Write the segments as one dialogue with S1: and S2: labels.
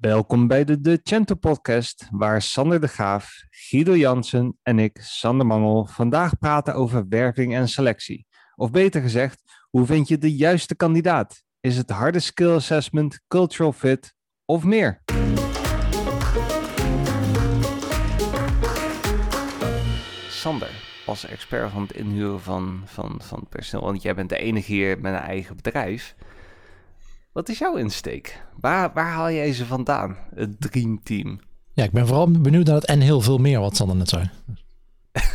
S1: Welkom bij de De Cento podcast, waar Sander de Graaf, Guido Jansen en ik, Sander Mangel, vandaag praten over werving en selectie. Of beter gezegd, hoe vind je de juiste kandidaat? Is het harde skill assessment, cultural fit of meer? Sander, als expert van het inhuren van, van, van personeel, want jij bent de enige hier met een eigen bedrijf. Wat is jouw insteek? Waar, waar haal jij ze vandaan, het Dream Team?
S2: Ja, ik ben vooral benieuwd naar het en heel veel meer wat Sander net zei.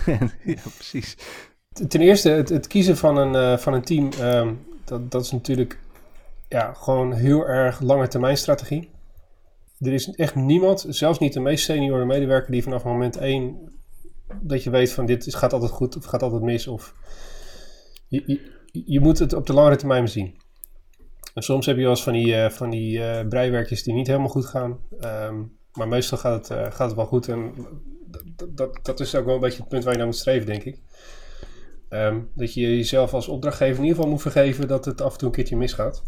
S1: ja, precies.
S3: Ten eerste, het, het kiezen van een, uh, van een team, um, dat, dat is natuurlijk ja, gewoon heel erg lange termijn strategie. Er is echt niemand, zelfs niet de meest seniore medewerker, die vanaf moment één dat je weet van dit gaat altijd goed of gaat altijd mis. Of je, je, je moet het op de langere termijn zien. En soms heb je wel eens van die, uh, van die uh, breiwerkjes die niet helemaal goed gaan. Um, maar meestal gaat het, uh, gaat het wel goed. En dat, dat, is ook wel een beetje het punt waar je naar moet streven, denk ik. Um, dat je jezelf als opdrachtgever in ieder geval moet vergeven dat het af en toe een keertje misgaat.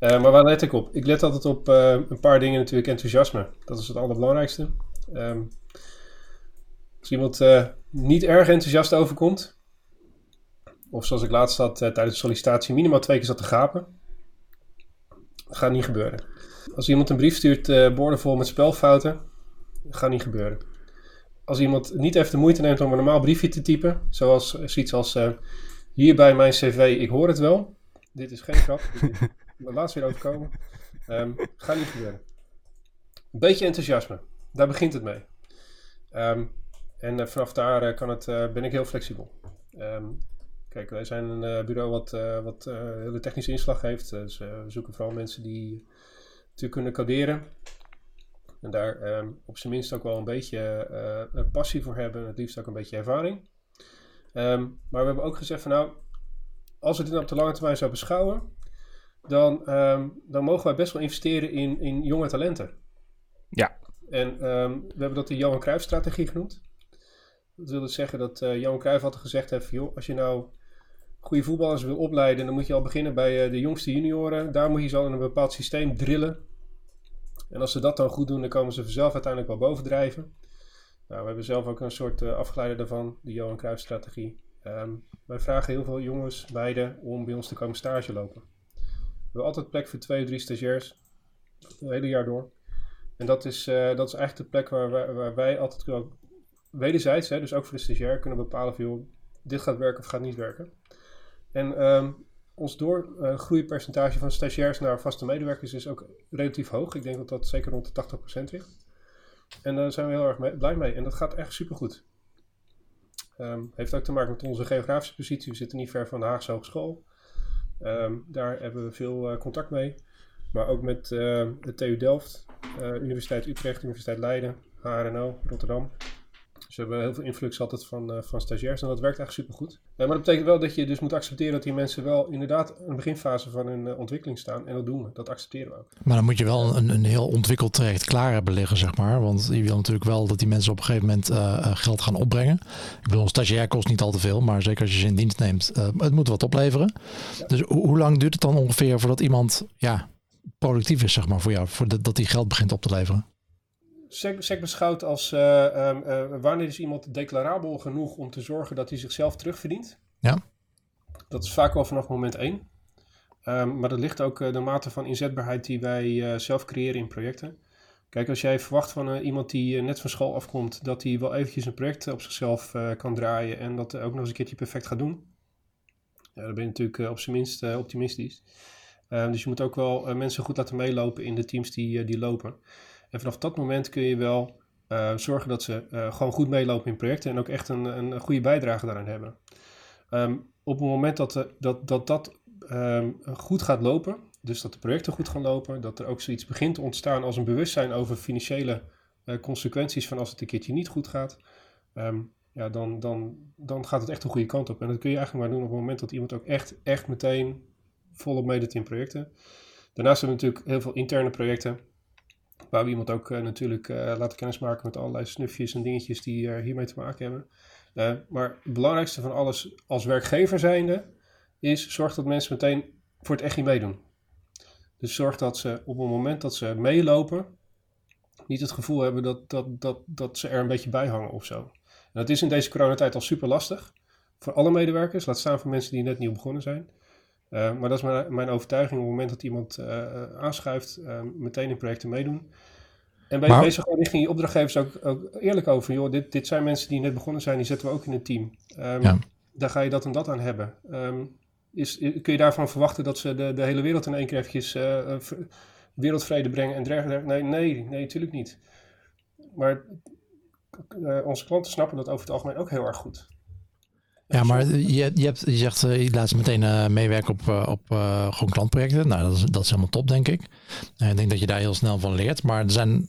S3: Uh, maar waar let ik op? Ik let altijd op een paar dingen natuurlijk. Enthousiasme. Dat is het allerbelangrijkste. Als iemand niet erg enthousiast overkomt, of zoals ik laatst had tijdens de sollicitatie, minimaal twee keer zat te gapen, gaat niet gebeuren. Als iemand een brief stuurt, boordevol met spelfouten, gaat niet gebeuren als iemand niet even de moeite neemt om een normaal briefje te typen, zoals zoiets als uh, hier bij mijn cv, ik hoor het wel. Dit is geen grap. laatst weer overkomen. Um, gaat niet gebeuren. Een beetje enthousiasme. Daar begint het mee. Um, en uh, vanaf daar uh, kan het, ben ik heel flexibel. Um, kijk, wij zijn een bureau wat, wat hele technische inslag heeft. Dus we zoeken vooral mensen die natuurlijk kunnen coderen. En daar um, op zijn minst ook wel een beetje passie voor hebben. Het liefst ook een beetje ervaring. Um, maar we hebben ook gezegd van nou, als we dit op de lange termijn zou beschouwen, dan, um, dan mogen wij best wel investeren in, in jonge talenten.
S1: Ja.
S3: En we hebben dat de Johan Cruijff strategie genoemd. Dat wil dus zeggen dat uh, Johan Cruijff altijd gezegd heeft, joh, als je nou goede voetballers wil opleiden, dan moet je al beginnen bij uh, de jongste junioren. Daar moet je ze al in een bepaald systeem drillen. En als ze dat dan goed doen, dan komen ze vanzelf uiteindelijk wel bovendrijven. Nou, we hebben zelf ook een soort uh, afgeleide daarvan, de Johan Cruijff strategie. Um, wij vragen heel veel jongens, meiden, om bij ons te komen stage lopen. We hebben altijd plek voor twee, drie stagiairs, het hele jaar door. En dat is, uh, dat is eigenlijk de plek waar wij, waar wij altijd wel, wederzijds, hè, dus ook voor de stagiair, kunnen bepalen joh, dit gaat werken of gaat niet werken. En um, ons doorgroeipercentage van stagiairs naar vaste medewerkers is ook relatief hoog. Ik denk dat dat zeker rond de 80% ligt. En daar zijn we heel erg blij mee. En dat gaat echt supergoed. Um, heeft ook te maken met onze geografische positie. We zitten niet ver van de Haagse Hogeschool. Um, daar hebben we veel uh, contact mee. Maar ook met uh, de TU Delft, Universiteit Utrecht, Universiteit Leiden, HRNO, Rotterdam. Dus we hebben heel veel influx altijd van, uh, van stagiairs en dat werkt eigenlijk supergoed. Uh, maar dat betekent wel dat je dus moet accepteren dat die mensen wel inderdaad in de beginfase van hun uh, ontwikkeling staan. En dat doen we, dat accepteren we ook.
S2: Maar dan moet je wel een, een heel ontwikkeld traject klaar hebben liggen, zeg maar. Want je wil natuurlijk wel dat die mensen op een gegeven moment geld gaan opbrengen. Ik bedoel, een stagiair kost niet al te veel, maar zeker als je ze in dienst neemt, het moet wat opleveren. Ja. Dus ho hoe lang duurt het dan ongeveer voordat iemand ja, productief is, zeg maar, voor jou, voordat dat die geld begint op te leveren?
S3: SEC, SEC beschouwt als uh, um, uh, wanneer is iemand declarabel genoeg om te zorgen dat hij zichzelf terugverdient.
S2: Ja.
S3: Dat is vaak wel vanaf moment één. Um, maar dat ligt ook uh, de mate van inzetbaarheid die wij zelf creëren in projecten. Kijk, als jij verwacht van iemand die net van school afkomt, dat hij wel eventjes een project op zichzelf kan draaien en dat ook nog eens een keertje perfect gaat doen. Ja, dan ben je natuurlijk op zijn minst optimistisch. Ehm, dus je moet ook wel mensen goed laten meelopen in de teams die, die lopen. En vanaf dat moment kun je wel uh, zorgen dat ze uh, gewoon goed meelopen in projecten en ook echt een, een goede bijdrage daaraan hebben. Um, op het moment dat de, dat, dat, dat um, goed gaat lopen, dus dat de projecten goed gaan lopen, dat er ook zoiets begint te ontstaan als een bewustzijn over financiële consequenties van als het een keertje niet goed gaat, um, ja, dan, dan, dan gaat het echt een goede kant op. En dat kun je eigenlijk maar doen op het moment dat iemand ook echt, echt meteen volop meedoet in projecten. Daarnaast hebben we natuurlijk heel veel interne projecten waar we iemand ook uh, natuurlijk uh, laten kennismaken met allerlei snufjes en dingetjes die uh, hiermee te maken hebben. maar het belangrijkste van alles als werkgever zijnde is zorg dat mensen meteen voor het echt meedoen. Dus zorg dat ze op het moment dat ze meelopen, niet het gevoel hebben dat, dat, dat, dat ze er een beetje bij hangen of zo. En dat is in deze coronatijd al super lastig. Voor alle medewerkers, laat staan voor mensen die net nieuw begonnen zijn. Uh, maar dat is mijn, mijn, overtuiging op het moment dat iemand uh, aanschuift, meteen in projecten meedoen. En bij maar... wees gewoon richting je opdrachtgevers ook, ook, eerlijk over. Joh, dit, dit zijn mensen die net begonnen zijn, die zetten we ook in een team. Um, ja. Daar ga je dat en dat aan hebben. Um, is, kun je daarvan verwachten dat ze de, de hele wereld in één keer eventjes wereldvrede brengen en dergelijke? Nee, nee, nee, natuurlijk niet. Maar onze klanten snappen dat over het algemeen ook heel erg goed.
S2: Ja, maar je, je, hebt, je zegt, je laat ze meteen meewerken op, op gewoon klantprojecten. Nou, dat is, dat is helemaal top, denk ik. ik denk dat je daar heel snel van leert. Maar er zijn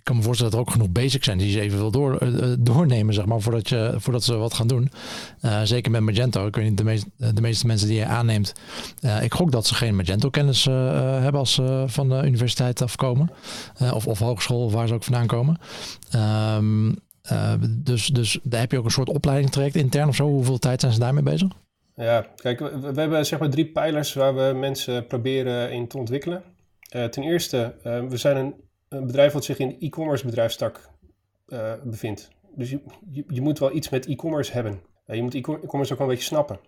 S2: ik kan me voorstellen dat er ook genoeg basics zijn die je even wil door, doornemen, zeg maar, voordat, je, voordat ze wat gaan doen. Zeker met Magento. Ik weet niet, de, meest, de meeste mensen die je aanneemt, ik gok dat ze geen Magento-kennis hebben als ze van de universiteit afkomen. of, of hogeschool, of waar ze ook vandaan komen. Um, dus, dus daar heb je ook een soort opleiding traject intern of zo. Hoeveel tijd zijn ze daarmee bezig?
S3: Ja, kijk, we, we hebben zeg maar drie pijlers waar we mensen proberen in te ontwikkelen. ten eerste, we zijn een een bedrijf wat zich in de e-commerce bedrijfstak uh, bevindt. Dus je, je, je, moet wel iets met e-commerce hebben. Uh, je moet e-commerce ook wel een beetje snappen.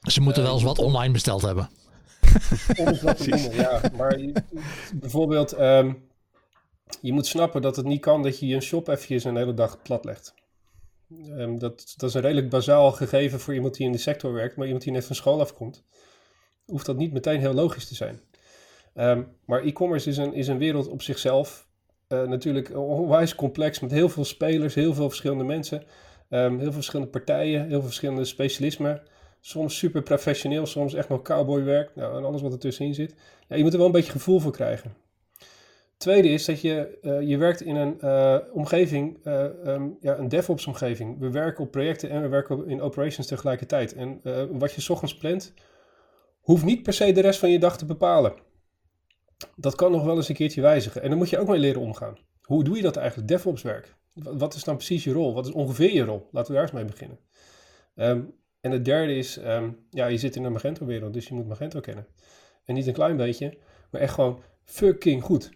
S2: Ze moeten wel eens wat online besteld hebben.
S3: ja. Maar bijvoorbeeld, um, je moet snappen dat het niet kan dat je je shop eventjes een hele dag plat legt. Um, dat, dat is een redelijk bazaal gegeven voor iemand die in de sector werkt, maar iemand die net van school afkomt, hoeft dat niet meteen heel logisch te zijn. Um, maar e-commerce is een, is een wereld op zichzelf. Uh, natuurlijk onwijs complex met heel veel spelers, heel veel verschillende mensen, um, heel veel verschillende partijen, heel veel verschillende specialismen. Soms super professioneel, soms echt nog cowboywerk nou, en alles wat ertussenin zit. Ja, je moet er wel een beetje gevoel voor krijgen. Tweede is dat je, uh, je werkt in een uh, omgeving, uh, um, ja, een DevOps omgeving. We werken op projecten en we werken in operations tegelijkertijd. En wat je s ochtends plant, hoeft niet per se de rest van je dag te bepalen dat kan nog wel eens een keertje wijzigen. En dan moet je ook mee leren omgaan. Hoe doe je dat eigenlijk, DevOps werk? Wat is dan precies je rol? Wat is ongeveer je rol? Laten we daar eens mee beginnen. Um, en het derde is, um, ja, je zit in een Magento-wereld, dus je moet Magento kennen. En niet een klein beetje, maar echt gewoon fucking goed.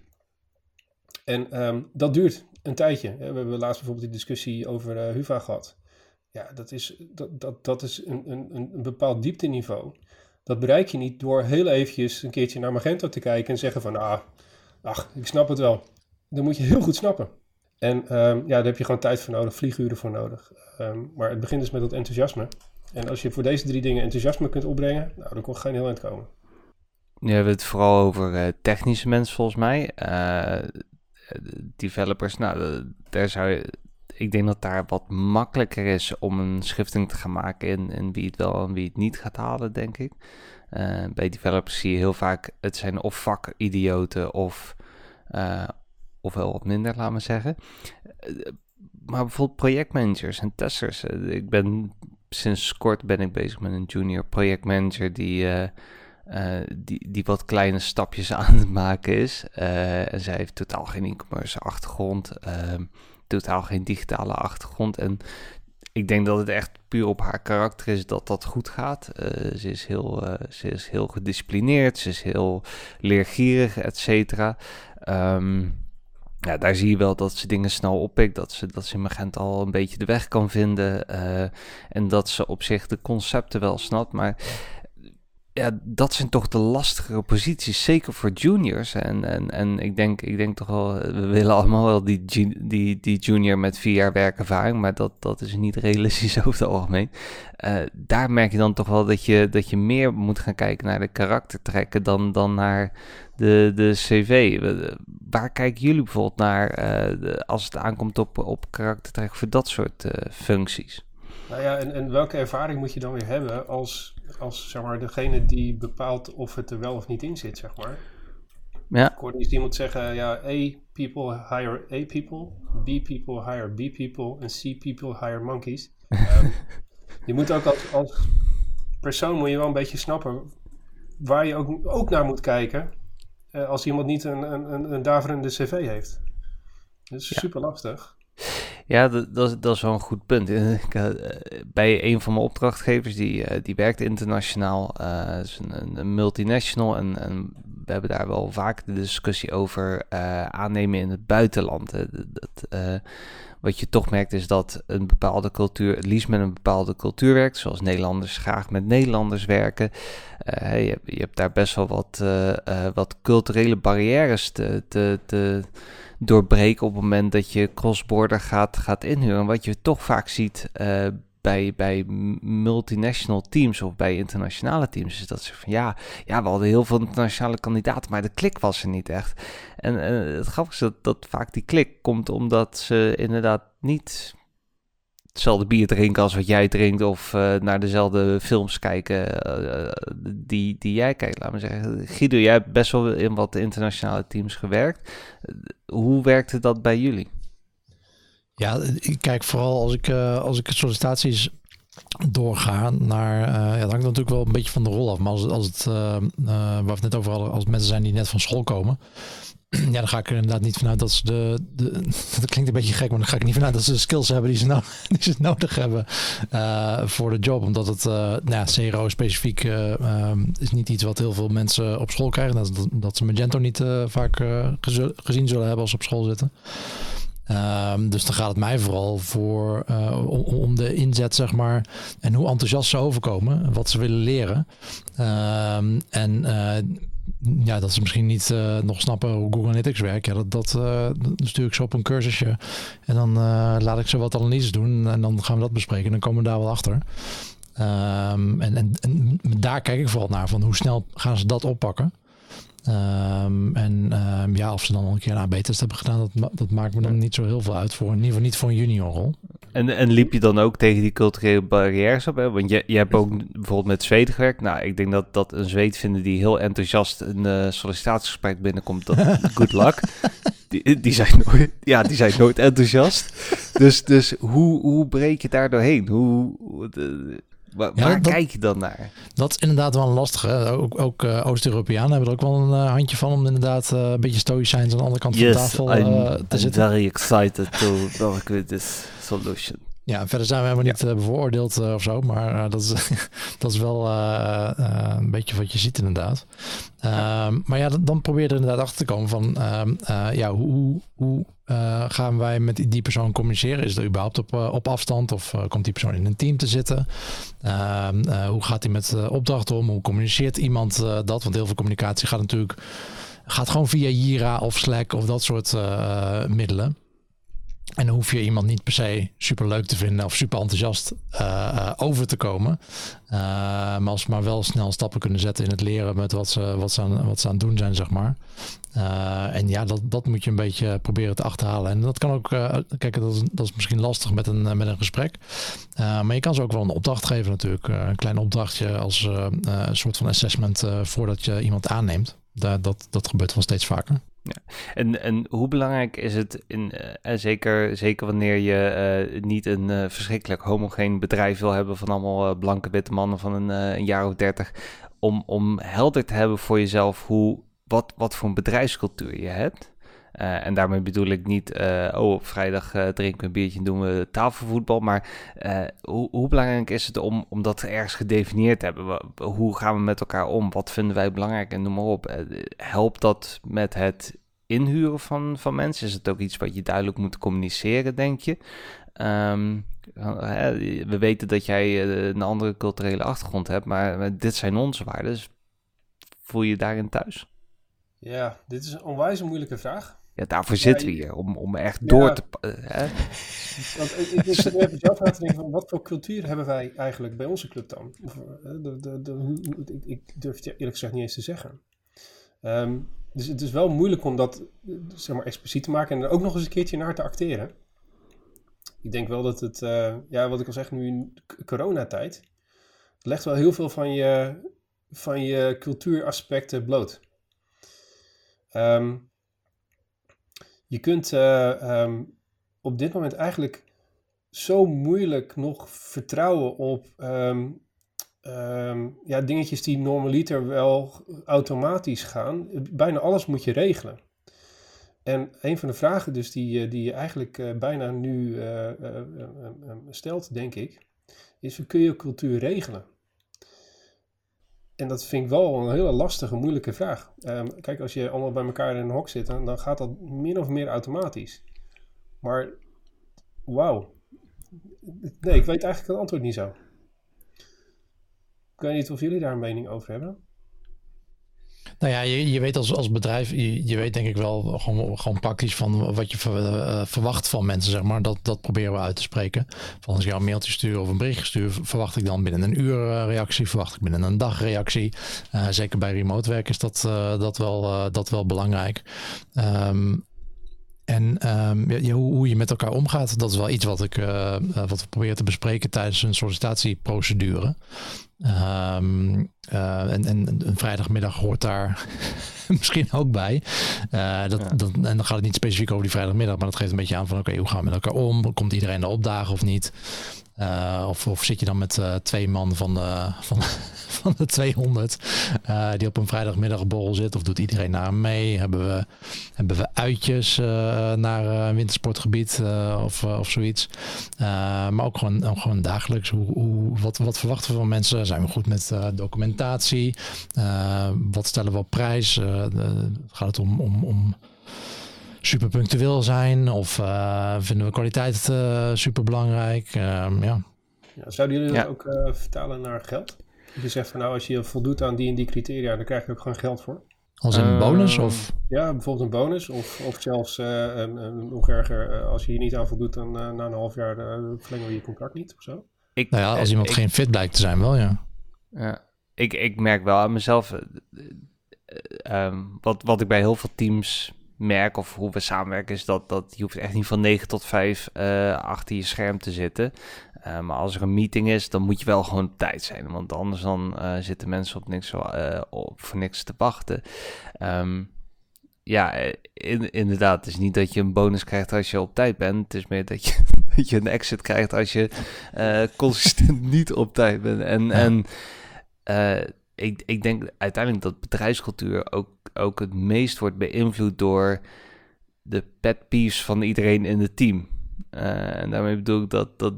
S3: En um, dat duurt een tijdje. We hebben laatst bijvoorbeeld die discussie over uh, Huva gehad. Ja, dat is, dat, dat, dat is een, een, een bepaald diepteniveau dat bereik je niet door heel eventjes een keertje naar Magento te kijken en zeggen van, ah, ach, ik snap het wel. Dan moet je heel goed snappen. En um, ja, daar heb je gewoon tijd voor nodig, vlieguren voor nodig. Um, maar het begint dus met dat enthousiasme. En als je voor deze drie dingen enthousiasme kunt opbrengen, nou, dan kan geen heel eind komen.
S1: Nu hebben we het vooral over uh, technische mensen volgens mij. Uh, developers, nou, daar zou je ik denk dat daar wat makkelijker is om een schifting te gaan maken in, in wie het wel en wie het niet gaat halen, denk ik. Uh, bij developers zie je heel vaak, het zijn of vakidioten of, uh, of wel wat minder, laten we zeggen. Maar bijvoorbeeld projectmanagers en testers. ik ben sinds kort ben ik bezig met een junior projectmanager die, die, die wat kleine stapjes aan het maken is. en zij heeft totaal geen e-commerce achtergrond. Ehm, totaal geen digitale achtergrond. En ik denk dat het echt puur op haar karakter is dat dat goed gaat. Uh, ze, is heel, uh, ze is heel gedisciplineerd, ze is heel leergierig, et cetera. Um, ja, daar zie je wel dat ze dingen snel oppikt, dat ze, dat ze in Magent al een beetje de weg kan vinden uh, en dat ze op zich de concepten wel snapt. Maar ja, dat zijn toch de lastigere posities, zeker voor juniors. En, en, en ik, denk, ik denk toch wel, we willen allemaal wel die, die, die junior met vier jaar werkervaring, maar dat, dat is niet realistisch over het algemeen. Uh, daar merk je dan toch wel dat je, dat je meer moet gaan kijken naar de karaktertrekken dan, dan naar de, de cv. Waar kijken jullie bijvoorbeeld naar de, als het aankomt op, op karaktertrekken voor dat soort functies?
S3: Nou ja, en, en welke ervaring moet je dan weer hebben als, als zeg maar, degene die bepaalt of het er wel of niet in zit, zeg maar. Ja. Ik hoorde iemand zeggen, ja, A people hire A people, B people hire B people en C people hire monkeys. um, je moet ook als, als persoon moet je wel een beetje snappen waar je ook, ook naar moet kijken uh, als iemand niet een, een, een, een daverende cv heeft. Dat is super lastig.
S1: Ja, dat, dat, is, dat is wel een goed punt. Bij een van mijn opdrachtgevers, die, die werkt internationaal, uh, is een, een multinational. En, en, we hebben daar wel vaak de discussie over aannemen in het buitenland. Dat, wat je toch merkt is dat een bepaalde cultuur, het liefst met een bepaalde cultuur werkt, zoals Nederlanders graag met Nederlanders werken. Je, je, hebt daar best wel wat, wat culturele barrières te, te, te, doorbreken op het moment dat je crossborder gaat, gaat inhuren. Wat je toch vaak ziet bij, bij multinational teams of bij internationale teams is dat ze van ja, ja, we hadden heel veel internationale kandidaten, maar de klik was er niet echt. En het grappige is dat, dat vaak die klik komt omdat ze inderdaad niet hetzelfde bier drinken als wat jij drinkt of uh, naar dezelfde films kijken uh, die, die jij kijkt. Laat me zeggen, Guido, jij hebt best wel in wat internationale teams gewerkt. hoe werkte dat bij jullie?
S2: Ja, ik kijk vooral als ik, als ik sollicitaties doorga naar, uh, ja, hangt natuurlijk wel een beetje van de rol af. Maar als, als het, waar we het net over hadden, als mensen zijn die net van school komen, ja, dan ga ik er inderdaad niet vanuit dat ze de, de, dat klinkt een beetje gek, maar dan ga ik niet vanuit dat ze de skills hebben die ze, nou, die ze nodig hebben voor de job. Omdat het, nou ja, CRO specifiek um, is niet iets wat heel veel mensen op school krijgen. Dat, dat ze Magento niet vaak gezien zullen hebben als ze op school zitten. Um, dus dan gaat het mij vooral voor uh, om, de inzet, zeg maar, en hoe enthousiast ze overkomen, wat ze willen leren. Um, en uh, ja, dat ze misschien niet uh, nog snappen hoe Google Analytics werkt. Ja, dat, dat, dat stuur ik ze op een cursusje en dan laat ik ze wat analyses doen en dan gaan we dat bespreken en dan komen we daar wel achter. Um, en, en, en daar kijk ik vooral naar, van hoe snel gaan ze dat oppakken. Um, en um, ja, of ze dan al een keer een AB-test hebben gedaan, dat, dat maakt me dan niet zo heel veel uit. Voor, in ieder geval niet voor een juniorrol.
S1: En, en liep je dan ook tegen die culturele barrières op? Hè? Want je, je hebt ook bijvoorbeeld met Zweden gewerkt. Nou, ik denk dat, dat een Zweed vinden die heel enthousiast een uh, sollicitatiegesprek binnenkomt. Dat, good luck. Die, die, zijn nooit, ja, die zijn nooit enthousiast. Dus, dus hoe, hoe breek je daar doorheen? Hoe, Waar, kijk je dan naar?
S2: Dat is inderdaad wel een lastige. Ook, ook uh, Oost-Europeanen hebben er ook wel een uh, handje van om inderdaad uh, een beetje stoïcijns aan de andere kant
S1: yes,
S2: van de tafel
S1: I'm,
S2: te
S1: I'm
S2: zitten.
S1: very excited to work with this solution.
S2: Ja, verder zijn we helemaal niet ja. bevooroordeeld of zo, maar dat, is, dat is wel een beetje wat je ziet inderdaad. Ja. Um, maar ja, dan, dan, probeer je er inderdaad achter te komen van um, ja, hoe, hoe gaan wij met die persoon communiceren? Is er überhaupt op, op afstand of komt die persoon in een team te zitten? Ehm, hoe gaat hij met opdrachten om? Hoe communiceert iemand dat? Want heel veel communicatie gaat natuurlijk gaat gewoon via Jira of Slack of dat soort middelen. En dan hoef je iemand niet per se super leuk te vinden of super enthousiast uh, over te komen. Uh, maar als ze maar wel snel stappen kunnen zetten in het leren met wat ze, wat ze, aan, wat ze aan het doen zijn, zeg maar. en ja, dat, dat moet je een beetje proberen te achterhalen. En dat kan ook, kijk, dat is, dat is misschien lastig met een, met een gesprek. maar je kan ze ook wel een opdracht geven natuurlijk. een klein opdrachtje als een soort van assessment voordat je iemand aanneemt. Dat, dat, dat gebeurt wel steeds vaker.
S1: Ja. En, en hoe belangrijk is het, in, uh, zeker, zeker wanneer je uh, niet een verschrikkelijk homogeen bedrijf wil hebben van allemaal blanke witte mannen van een, een, jaar of dertig, om, om helder te hebben voor jezelf hoe, wat, wat voor een bedrijfscultuur je hebt? Uh, en daarmee bedoel ik niet, uh, oh, op vrijdag uh, drinken we een biertje en doen we tafelvoetbal. Maar hoe, hoe, belangrijk is het om, om dat ergens gedefinieerd te hebben? Hoe gaan we met elkaar om? Wat vinden wij belangrijk? En noem maar op. helpt dat met het inhuren van, van mensen? Is het ook iets wat je duidelijk moet communiceren, denk je? Um, we weten dat jij een andere culturele achtergrond hebt, maar dit zijn onze waarden. Dus voel je je daarin thuis?
S3: Ja, dit is een onwijs moeilijke vraag.
S1: Ja, daarvoor ja, zitten we hier, om, om echt ja, door te... Uh, hè?
S3: Want ik, ik zit even zelf na te denken van, wat voor cultuur hebben wij eigenlijk bij onze club dan? Of, de, de, de, ik, ik, durf het eerlijk gezegd niet eens te zeggen. Um, dus het is wel moeilijk om dat zeg maar, expliciet te maken en er ook nog eens een keertje naar te acteren. Ik denk wel dat het, uh, ja, wat ik al zeg, nu in coronatijd, legt wel heel veel van je, van je cultuuraspecten bloot. Um, je kunt uh, um, op dit moment eigenlijk zo moeilijk nog vertrouwen op um, ja, dingetjes die normaliter wel automatisch gaan. Bijna alles moet je regelen. En een van de vragen dus die, die je eigenlijk bijna nu stelt, denk ik, is kun je cultuur regelen? En dat vind ik wel een hele lastige, moeilijke vraag. Ehm, kijk, als je allemaal bij elkaar in een hok zit, dan gaat dat min of meer automatisch. Maar, wauw. Nee, ik weet eigenlijk het antwoord niet zo. Ik weet niet of jullie daar een mening over hebben.
S2: Nou ja, je, je weet als, als bedrijf, je, weet denk ik wel gewoon, gewoon praktisch van wat je eh, verwacht van mensen, zeg maar. Dat, dat proberen we uit te spreken. Van als ik een mailtje stuur of een berichtje stuur, verwacht ik dan binnen een uur uh, reactie, verwacht ik binnen een dag reactie. Uh, zeker bij remote werk is dat, dat, wel, dat wel belangrijk. Um, en um, ja, hoe, hoe, je met elkaar omgaat, dat is wel iets wat, ik, uh, wat we proberen te bespreken tijdens een sollicitatieprocedure. Um, uh, en, en een vrijdagmiddag hoort daar misschien ook bij. Uh, dat, dat, en dan gaat het niet specifiek over die vrijdagmiddag, maar dat geeft een beetje aan van oké, hoe gaan we met elkaar om? Komt iedereen er opdagen of niet? Uh, of, zit je dan met uh, twee man van de, van, van de 200 uh, die op een vrijdagmiddagborrel zit? Of doet iedereen naar mee? Hebben we, hebben we uitjes naar een wintersportgebied of, of zoiets? maar ook gewoon, gewoon dagelijks. Hoe, hoe, wat, wat verwachten we van mensen? Zijn we goed met documentatie? wat stellen we op prijs? gaat het om, om, om super punctueel zijn? Of uh, vinden we kwaliteit uh, super belangrijk? Uh, ja.
S3: ja. Zouden jullie dat ook eh, vertalen naar geld? Je zegt van nou, als je voldoet aan die en die criteria, dan krijg je ook gewoon geld voor.
S2: Als een bonus? Of?
S3: Ja, bijvoorbeeld een bonus. Of, of zelfs nog erger, als je hier niet aan voldoet, dan na een half jaar verlengen we je contract niet of zo.
S2: Ik, nou ja, als iemand geen fit blijkt te zijn, wel ja.
S1: Ja, ik, ik merk wel aan mezelf, um, wat, wat ik bij heel veel teams merk of hoe we samenwerken is dat, dat je hoeft echt niet van 9 tot 5 uh, eh, achter je scherm te zitten. Uh, maar als er een meeting is, dan moet je wel gewoon op tijd zijn. Want anders dan uh, zitten mensen op niks, op, voor niks te wachten. Um, ja, in, inderdaad. Het is niet dat je een bonus krijgt als je op tijd bent. Het is meer dat je, dat je een exit krijgt als je consistent niet op tijd bent. En, en ik, ik denk uiteindelijk dat bedrijfscultuur ook, ook het meest wordt beïnvloed door de pet peeves van iedereen in het team. Uh, en daarmee bedoel ik dat, dat,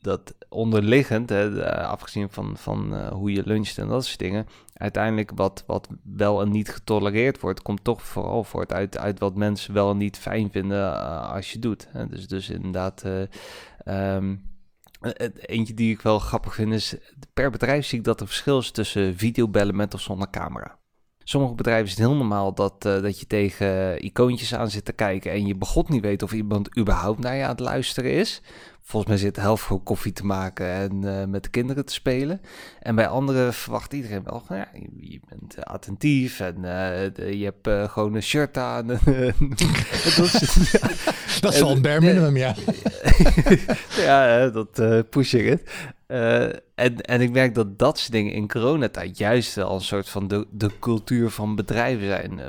S1: dat onderliggend, hè, afgezien van, van uh, hoe je luncht en dat soort dingen, uiteindelijk wat, wat wel en niet getolereerd wordt, komt toch vooral voort uit, uit wat mensen wel en niet fijn vinden uh, als je doet. Dus, dus inderdaad. Um, eh, eentje die ik wel grappig vind is, per bedrijf zie ik dat er verschil is tussen videobellen met of zonder camera. Sommige bedrijven is het heel normaal dat, uh, dat je tegen icoontjes aan zit te kijken en je begot niet weet of iemand überhaupt naar je aan het luisteren is. Volgens mij zit de helft gewoon koffie te maken en uh, met de kinderen te spelen. En bij anderen verwacht iedereen wel, ja, je, bent uh, attentief en uh, je hebt gewoon een shirt aan. dat
S2: is, dat is wel een bare minimum, ja.
S1: ja, dat push ik het. En, en ik merk dat dat soort dingen in coronatijd juist wel een soort van de, cultuur van bedrijven zijn.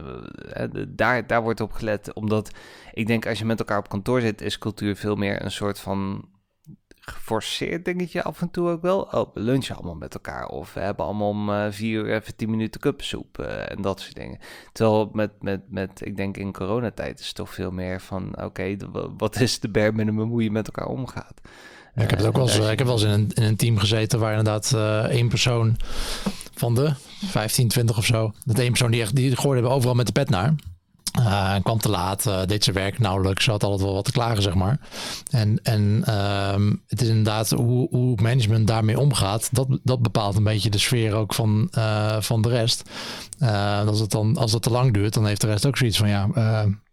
S1: daar, daar wordt op gelet, omdat ik denk als je met elkaar op kantoor zit, is cultuur veel meer een soort van geforceerd dingetje af en toe ook wel. Oh, we lunchen allemaal met elkaar. Of we hebben allemaal om vier uur even tien minuten cupsoep en dat soort dingen. Terwijl met, met, met, ik denk in coronatijd is het toch veel meer van... oké, wat is de bare minimum hoe je met elkaar omgaat?
S2: Ja, ik heb het ook wel eens, ik heb wel eens in een, in een team gezeten waar inderdaad uh, één persoon van de 15, 20 of zo. Dat één persoon die echt die gooide hebben overal met de pet naar. Uh, kwam te laat, uh, deed zijn werk nauwelijks, had altijd wel wat te klagen, zeg maar. En, en uh, het is inderdaad hoe, hoe management daarmee omgaat, dat, dat bepaalt een beetje de sfeer ook van, van de rest. als, het dan, als het te lang duurt, dan heeft de rest ook zoiets van, ja,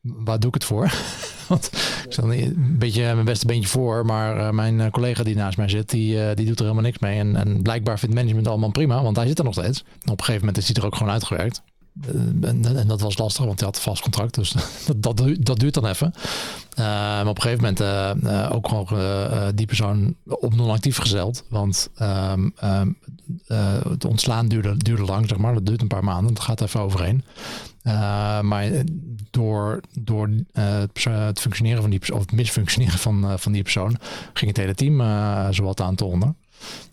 S2: waar doe ik het voor? Want ik stel een beetje mijn beste beentje voor, maar mijn collega die naast mij zit, die, die doet er helemaal niks mee. En, en blijkbaar vindt management allemaal prima, want hij zit er nog steeds. Op een gegeven moment is hij er ook gewoon uitgewerkt. Eh, en, dat was lastig, want hij had een vast contract. Dus dat, dat, duurt dan even. Maar op een gegeven moment ook gewoon die persoon op non-actief gezeld. Want um, het ontslaan duurde, duurde lang, zeg maar. Dat duurt een paar maanden. Dat gaat even overheen. Maar door, door het, functioneren van die persoon, of het misfunctioneren van, van die persoon, ging het hele team zowat aan te onder.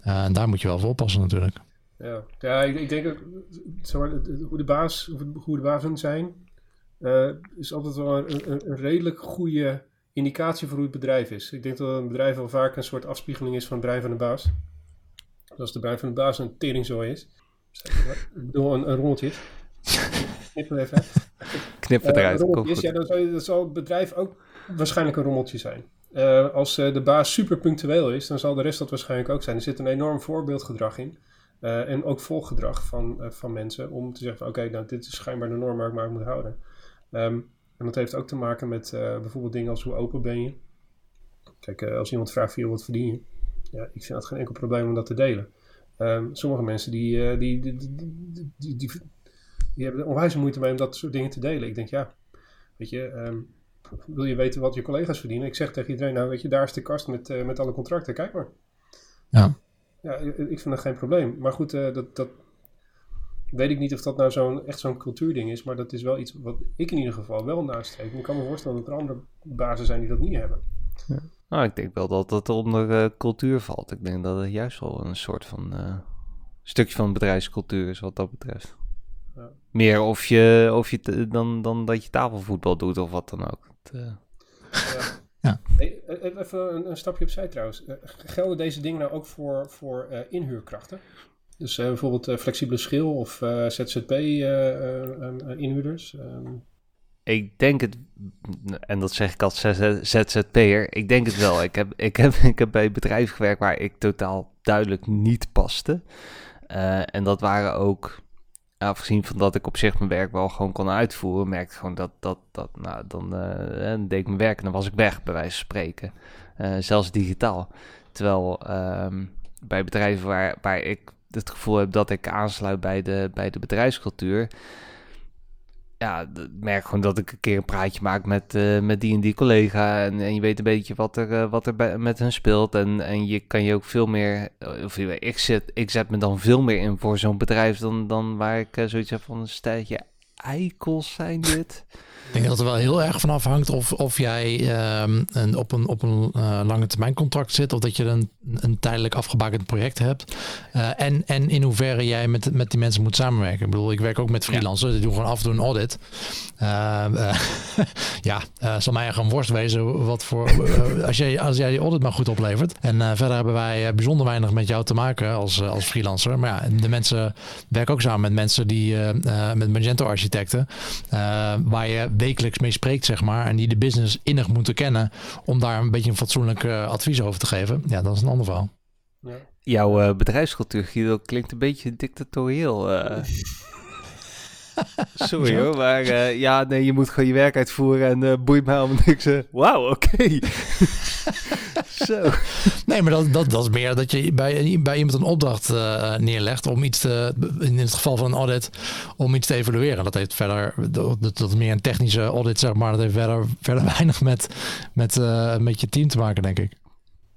S2: en daar moet je wel voor oppassen natuurlijk.
S3: Ja, ja ik, ik denk ook, hoe de baas, hoe de bazen zijn, is altijd wel een, een, redelijk goede indicatie voor hoe het bedrijf is. Ik denk dat een bedrijf wel vaak een soort afspiegeling is van het brein van de baas. Als de brein van de baas een teringzooi is, een, een Knip er even
S1: Knip het eruit.
S3: Uh, ja, dan zal, dan zal het bedrijf ook waarschijnlijk een rommeltje zijn. Uh, als uh, de baas super punctueel is, dan zal de rest dat waarschijnlijk ook zijn. Er zit een enorm voorbeeldgedrag in. Uh, en ook volgedrag van, van mensen om te zeggen: oké, nou, dit is schijnbaar de norm waar ik maar moet houden. Um, en dat heeft ook te maken met bijvoorbeeld dingen als hoe open ben je. Kijk, als iemand vraagt: voor wat verdien je? Ja, ik vind dat geen enkel probleem om dat te delen. Um, sommige mensen die, die, die, die, die, die, die hebben er onwijs moeite mee om dat soort dingen te delen. Ik denk, ja, weet je, um, wil je weten wat je collega's verdienen? Ik zeg tegen iedereen, nou weet je, daar is de kast met, uh, met alle contracten, kijk maar.
S2: Ja.
S3: Ja, ik vind dat geen probleem. Maar goed, uh, dat, dat weet ik niet of dat nou zo'n, echt zo'n cultuurding is, maar dat is wel iets wat ik in ieder geval wel nastreef. En ik kan me voorstellen dat er andere bazen zijn die dat niet hebben.
S1: Ja. Nou, ik denk wel dat dat onder uh, cultuur valt. Ik denk dat het juist wel een soort van stukje van bedrijfscultuur is wat dat betreft. Ja. Meer of je, of je dan, dan dat je tafelvoetbal doet of wat dan ook. Het, uh...
S3: ja. Hey, e-, e-, even een, een, stapje opzij trouwens. Uh, gelden deze dingen nou ook voor, voor uh, inhuurkrachten? Dus bijvoorbeeld flexibele schil of ZZP-inhuurders? Um...
S1: Ik denk het, en dat zeg ik als ZZP'er, ik denk het wel. Ik heb, ik, heb, ik heb bij bedrijven gewerkt waar ik totaal duidelijk niet paste. en dat waren ook afgezien van dat ik op zich mijn werk wel gewoon kon uitvoeren, merkte ik gewoon dat, dat, dat nou, dan, uh, deed ik mijn werk en dan was ik weg, bij wijze van spreken. Uh, zelfs digitaal. Terwijl uh, bij bedrijven waar, waar ik het gevoel heb dat ik aansluit bij de, bij de bedrijfscultuur, ja, merk gewoon dat ik een keer een praatje maak met, uh, met die en die collega. En, en je weet een beetje wat er, uh, wat er met hen speelt. En, en je kan je ook veel meer. Of ik, zet, ik zet me dan veel meer in voor zo'n bedrijf dan, dan waar ik zoiets heb van een stijltje eikels zijn dit.
S2: Ik denk dat er wel heel erg van afhangt of, of jij um, een, op een, op een uh, lange termijn contract zit of dat je een, een tijdelijk afgebakend project hebt. Uh, en, en in hoeverre jij met, met die mensen moet samenwerken. Ik bedoel, ik werk ook met freelancers, die doen gewoon af en toe een audit. Uh, ja, zal mij echt een worst wezen wat voor, als, jij, als jij die audit maar goed oplevert. En verder hebben wij bijzonder weinig met jou te maken als, als freelancer. Maar ja, de mensen werken ook samen met mensen die met Magento architecten, waar je wekelijks mee spreekt, zeg maar. En die de business innig moeten kennen om daar een beetje een fatsoenlijk uh, advies over te geven. Ja, dat is een ander verhaal.
S1: Ja. Jouw uh, bedrijfscultuur, Guido, klinkt een beetje dictatorieel. Uh. Sorry hoor, maar uh, ja, nee, je moet gewoon je werk uitvoeren en uh, boeit mij allemaal niks. Wauw, oké. Zo.
S2: Nee, maar dat, dat, dat is meer dat je bij, bij iemand een opdracht uh, neerlegt om iets te, in het geval van een audit, om iets te evalueren. Dat heeft verder, dat, dat is meer een technische audit, zeg maar. Dat heeft verder, verder weinig met, met, met je team te maken, denk ik.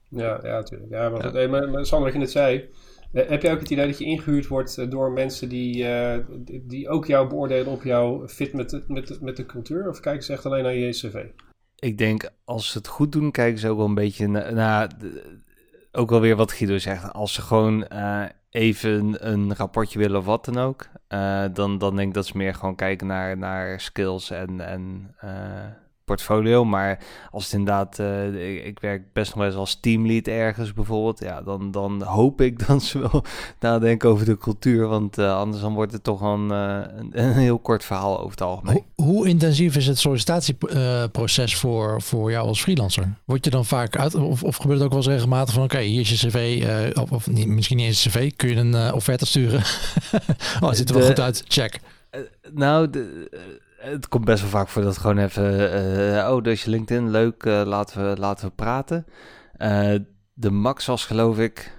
S3: Ja, ja, natuurlijk. Ja, maar, ja. maar, maar Sander, wat je net zei, eh, heb jij ook het idee dat je ingehuurd wordt eh, door mensen die, uh, die ook jou beoordelen op jouw fit met de, met, met de cultuur? Of kijken ze echt alleen naar je cv?
S1: Ik denk, als ze het goed doen, kijken ze ook wel een beetje naar... ook wel weer wat Guido zegt. Als ze gewoon even een rapportje willen of wat dan ook... Dan, dan denk ik dat ze meer gewoon kijken naar, naar skills en... en portfolio. Maar als het inderdaad, uh, ik, werk best nog wel eens als teamlead ergens bijvoorbeeld. Ja, dan, dan hoop ik dat ze wel nadenken over de cultuur. Want uh, anders dan wordt het toch een, uh, een, een, heel kort verhaal over het algemeen.
S2: Hoe, hoe intensief is het sollicitatieproces voor, voor jou als freelancer? Word je dan vaak uit, of, of gebeurt het ook wel eens regelmatig van oké, okay, hier is je cv, of, of niet, misschien niet eens een cv, kun je een offerte sturen? oh, het ziet er wel goed uit, check.
S1: nou, de, het komt best wel vaak voor dat gewoon even, uh, oh, dus je LinkedIn, leuk, uh, laten, we, laten we praten. Uh, de max was geloof ik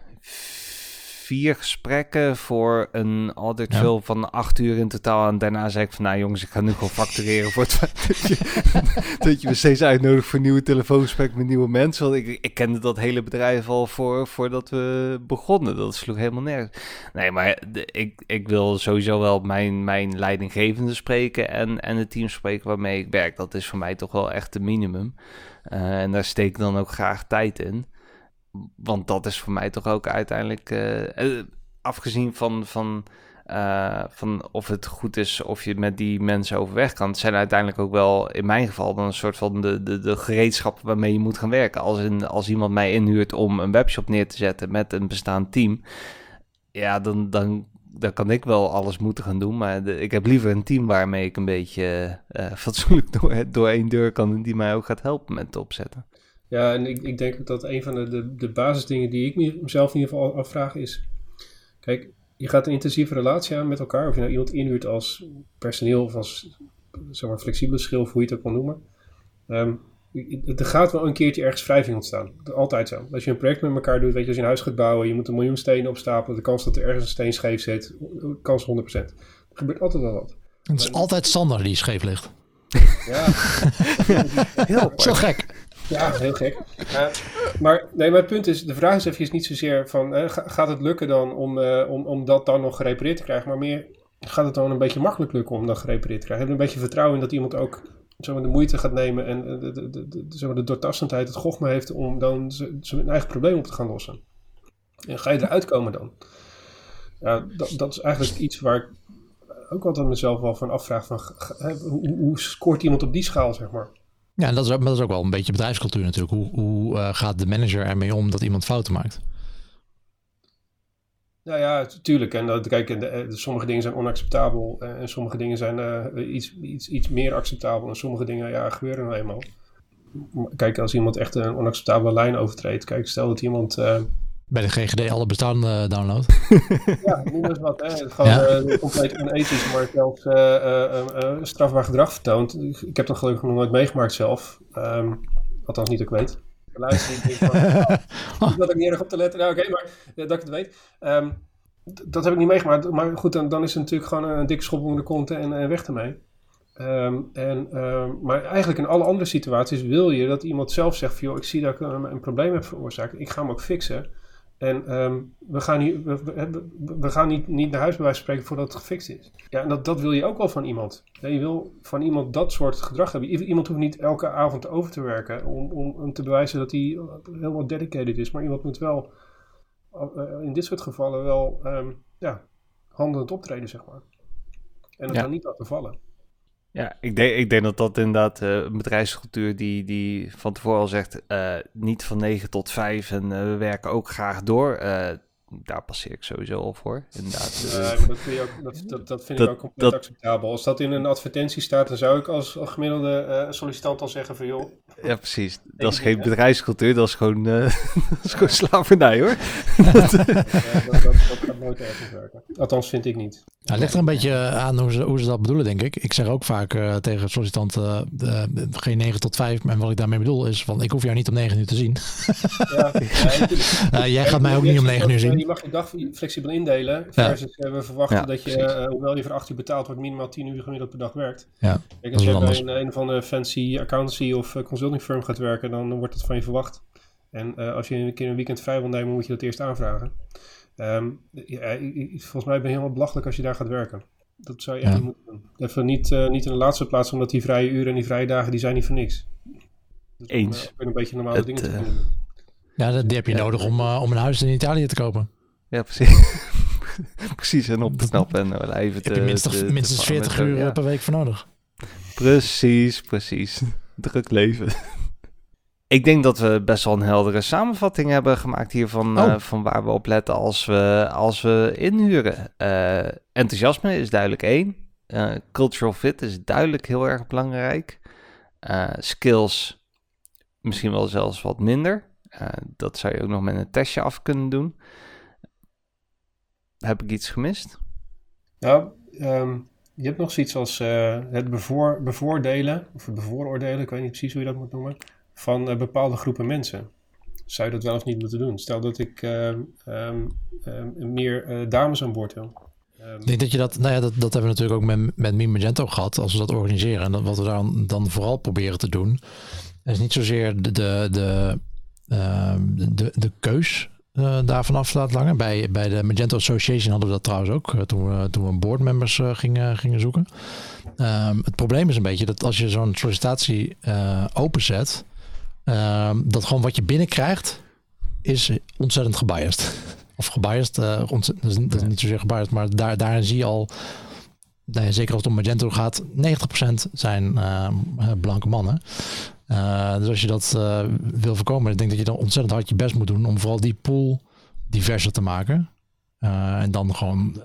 S1: vier gesprekken voor een audit ja. van acht uur in totaal. En daarna zei ik van, nou jongens, ik ga nu gewoon factureren voor het feit dat je, dat je me steeds uitnodigt voor nieuwe telefoongesprekken met nieuwe mensen. Want ik, ik kende dat hele bedrijf al voor, voordat we begonnen. Dat sloeg helemaal nergens. Nee, maar de, ik, ik wil sowieso wel mijn, mijn leidinggevende spreken en, en het team spreken waarmee ik werk. Dat is voor mij toch wel echt het minimum. Uh, en daar steek ik dan ook graag tijd in want dat is voor mij toch ook uiteindelijk, uh, afgezien van, van eh, van of het goed is of je met die mensen overweg kan. Het zijn uiteindelijk ook wel, in mijn geval, dan een soort van de, de, de gereedschappen waarmee je moet gaan werken. Als, in, als iemand mij inhuurt om een webshop neer te zetten met een bestaand team, ja, dan, dan, dan kan ik wel alles moeten gaan doen. Maar ik heb liever een team waarmee ik een beetje uh, fatsoenlijk door, door één deur kan, die mij ook gaat helpen met het opzetten.
S3: Ja, en ik, ik denk ook dat een van de, de, de basisdingen die ik mezelf in ieder geval afvraag is... Kijk, je gaat een intensieve relatie aan met elkaar. Of je nou iemand inhuurt als personeel of als zeg maar, flexibele schil, of hoe je het ook wil noemen. Um, er gaat wel een keertje ergens wrijving ontstaan. Altijd zo. Als je een project met elkaar doet, weet je, als je een huis gaat bouwen, je moet een miljoen stenen opstapelen, de kans dat er ergens een steen scheef zit, kans 100%. Er gebeurt altijd wel wat.
S2: Het is altijd Sander die scheef ligt.
S3: Ja,
S2: heel Zo gek.
S3: Ja, heel gek. Uh, maar, nee, maar het punt is, de vraag is even niet zozeer van, uh, gaat het lukken dan om, uh, om, om dat dan nog gerepareerd te krijgen, maar meer, gaat het dan een beetje makkelijk lukken om dat gerepareerd te krijgen? Heb je een beetje vertrouwen in dat iemand ook zo de moeite gaat nemen en de, de, de, de, de doortastendheid, het gochme heeft om dan zijn eigen probleem op te gaan lossen? En ga je eruit komen dan? Ja, dat, dat is eigenlijk iets waar ik ook altijd mezelf wel van afvraag van, hoe, hoe scoort iemand op die schaal, zeg maar?
S2: Ja, dat is, ook, dat is ook wel een beetje bedrijfscultuur natuurlijk. Hoe, hoe uh, gaat de manager ermee om dat iemand fouten maakt?
S3: Nou ja, tuurlijk. En dat, kijk, de, eh, de, sommige dingen zijn onacceptabel eh, en sommige dingen zijn iets, iets, iets meer acceptabel. En sommige dingen ja, gebeuren nou eenmaal. Kijk, als iemand echt een onacceptabele lijn overtreedt. Kijk, stel dat iemand
S2: bij de GGD alle bestaande download.
S3: ja, noem eens wat. Hè. Gewoon ja. uh, compleet onethisch, maar zelfs uh, strafbaar gedrag vertoont. Ik heb dat gelukkig nog nooit meegemaakt zelf. Um, althans niet dat ik weet. Luister, ik denk van, oh, dat ik niet erg op te letten. Nou, oké, okay, maar dat ik het weet. Um, dat heb ik niet meegemaakt. Maar goed, dan, dan is het natuurlijk gewoon een dikke schop onder de kont en, en weg ermee. Um, en, maar eigenlijk in alle andere situaties wil je dat iemand zelf zegt van... joh, ik zie dat ik een, een probleem heb veroorzaakt. Ik ga hem ook fixen. En um, we gaan, niet, we, we, gaan niet, niet naar huis bij wijze van spreken voordat het gefixt is. Ja, en dat, dat wil je ook wel van iemand. Ja, je wil van iemand dat soort gedrag hebben. Iemand hoeft niet elke avond over te werken om, om, om te bewijzen dat hij helemaal dedicated is. Maar iemand moet wel uh, in dit soort gevallen wel um, ja, handelend optreden, zeg maar. En ja. dan niet laten vallen.
S1: Ja, ik denk, ik denk dat dat inderdaad uh, een bedrijfscultuur die, die van tevoren al zegt, uh, niet van 9 tot 5 en uh, we werken ook graag door daar passeer ik sowieso al voor. Inderdaad.
S3: Uh, dat, vind, ook, dat, dat, dat vind dat, ik ook compleet acceptabel. Als dat in een advertentie staat, dan zou ik als, als gemiddelde uh, sollicitant al zeggen van joh.
S1: Ja, precies. Dat is geen bedrijfscultuur, dat is gewoon, uh, dat is gewoon slavernij hoor.
S3: ja, dat, dat, dat, gaat nooit ergens werken. Althans, vind ik niet.
S2: Nou, ligt er een beetje aan hoe ze, hoe ze dat bedoelen, denk ik. Ik zeg ook vaak tegen sollicitanten geen 9 tot 5. En wat ik daarmee bedoel is van ik hoef jou niet om 9 uur te zien. ja, jij gaat mij ook niet om 9 uur zien
S3: je mag je dag flexibel indelen. Versus ja. we verwachten dat je, uh, hoewel je voor 8 uur betaald wordt, minimaal 10 uur gemiddeld per dag werkt.
S2: Ja,
S3: Kijk, als je bij een, een van de fancy accountancy of uh, consulting firm gaat werken, dan wordt het van je verwacht. En uh, als je een keer een weekend vrij wil nemen, moet je dat eerst aanvragen. Um, ja, volgens mij ben je helemaal belachelijk als je daar gaat werken. Dat zou je echt niet moeten doen. Even niet, niet in de laatste plaats, omdat die vrije uren en die vrije dagen, die zijn niet voor niks.
S1: Dus Eens.
S3: Een beetje normale het, dingen te doen.
S2: Ja, die heb je nodig om, uh, om een huis in Italië te kopen.
S1: Ja, precies. precies, en op te snappen en wel even te...
S2: Heb je minstens, te, minstens te 40 uur ja. per week voor nodig.
S1: Precies, precies. Druk leven. Ik denk dat we best wel een heldere samenvatting hebben gemaakt hiervan, oh. uh, van waar we op letten als we, als we inhuren. Uh, enthousiasme is duidelijk één. Uh, cultural fit is duidelijk heel erg belangrijk. skills misschien wel zelfs wat minder. Uh, dat zou je ook nog met een testje af kunnen doen. Heb ik iets gemist?
S3: Nou, um, je hebt nog zoiets als uh, het bevoor, bevoordelen, of het bevooroordelen, ik weet niet precies hoe je dat moet noemen, van uh, bepaalde groepen mensen. Zou je dat wel of niet moeten doen? Stel dat ik um, um, meer dames aan boord wil.
S2: Ik denk dat je dat, nou ja, dat, dat hebben we natuurlijk ook met, met Meme Magento gehad, als we dat organiseren. En dat, wat we dan, dan vooral proberen te doen, is niet zozeer de, de, de Ehm, de, de keus uh, daarvan af laat langen. Bij, bij de Magento Association hadden we dat trouwens ook, uh, toen, we, toen we boardmembers uh, gingen, gingen zoeken. Um, het probleem is een beetje dat als je zo'n sollicitatie openzet, um, dat gewoon wat je binnenkrijgt, is ontzettend gebiased. of gebiased. Dat, is, dat is niet zozeer gebiased, maar daar, daarin zie je al, nou zeker als het om Magento gaat, 90% zijn blanke mannen. Dus als je dat wil voorkomen, ik denk dat je dan ontzettend hard je best moet doen om vooral die pool diverser te maken. en dan gewoon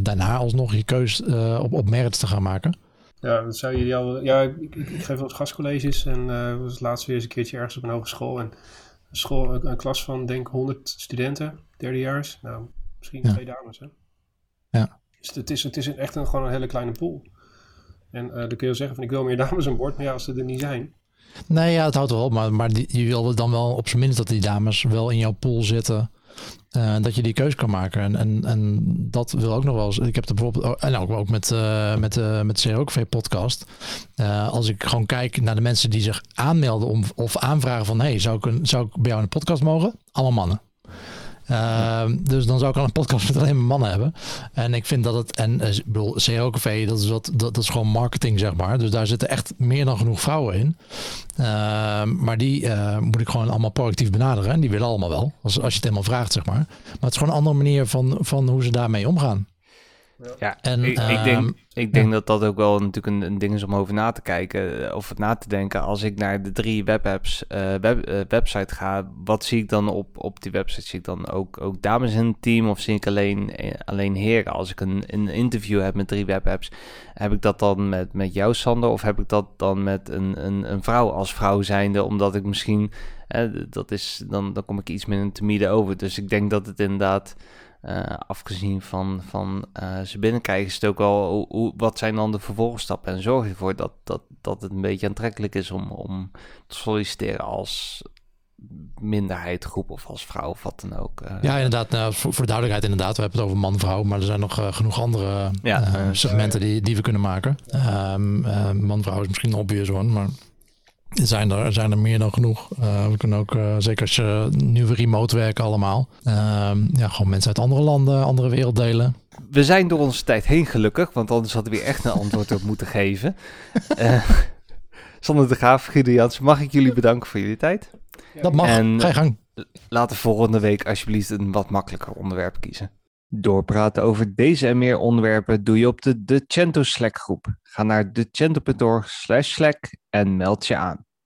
S2: daarna alsnog je keus op, op merits te gaan maken.
S3: Ja, dat zou je al. Ja, ik, ik, ik geef wat gastcolleges en was laatst weer eens een keertje ergens op een hogeschool. En een, school, een, klas van denk 100 studenten, derdejaars. Nou, misschien twee dames. Hè?
S2: Ja.
S3: Dus het is, het is echt een, gewoon een hele kleine pool. En dan kun je zeggen van ik wil meer dames aan boord, maar ja, als ze er niet zijn.
S2: Nee, ja, het houdt wel op. Maar, maar je wil dan wel op zijn minst dat die dames wel in jouw pool zitten. Uh, dat je die keuze kan maken. En, en, en dat wil ook nog wel eens. Ik heb er bijvoorbeeld. Oh, en ook, ook met, uh, met, uh, met de CROV podcast. als ik gewoon kijk naar de mensen die zich aanmelden om, of aanvragen van hey, zou ik, een, zou ik bij jou in een podcast mogen? Allemaal mannen. Ehm, dus dan zou ik al een podcast met alleen maar mannen hebben. En ik vind dat het, en uh, ik bedoel, dat is, wat, dat, dat, is gewoon marketing, zeg maar. Dus daar zitten echt meer dan genoeg vrouwen in. Ehm, maar die uh, moet ik gewoon allemaal proactief benaderen. En die willen allemaal wel, als, als je het helemaal vraagt, zeg maar. Maar het is gewoon een andere manier van, van hoe ze daarmee omgaan.
S1: Ja, en, ik, ik denk, ehm, ik denk dat dat ook wel natuurlijk een, een, ding is om over na te kijken. Eh, of na te denken. Als ik naar de drie webapps uh, web, uh, website ga, wat zie ik dan op, op die website? Zie ik dan ook, ook dames in het team of zie ik alleen, alleen heren? Als ik een, een interview heb met drie webapps, heb ik dat dan met, met jou, Sander? Of heb ik dat dan met een, een, een vrouw als vrouw zijnde? Omdat ik misschien, dat is, dan, dan kom ik iets minder te midden over. Dus ik denk dat het inderdaad uh, afgezien van, van uh, ze binnenkrijgen, is het ook wel hoe, wat zijn dan de vervolgstappen en zorg ervoor dat, dat, dat het een beetje aantrekkelijk is om, om te solliciteren als minderheidgroep of als vrouw of wat dan ook.
S2: Uh, ja, inderdaad. Nou, voor, voor duidelijkheid inderdaad. We hebben het over man-vrouw, maar er zijn nog genoeg andere ja, segmenten die, die we kunnen maken. Um, man-vrouw is misschien een obvious one, maar zijn er, zijn er meer dan genoeg. Uh, we kunnen ook, uh, zeker als je nu remote werken allemaal. Uh, ja, gewoon mensen uit andere landen, andere werelddelen.
S1: We zijn door onze tijd heen gelukkig, want anders hadden we echt een antwoord op moeten geven. Zonder de Graaf, Guido Jans, mag ik jullie bedanken voor jullie tijd.
S2: Dat mag, en, ga je gang.
S1: Laten volgende week alsjeblieft een wat makkelijker onderwerp kiezen. Doorpraten over deze en meer onderwerpen doe je op de Decento Slack groep. Ga naar decento.org slash Slack en meld je aan.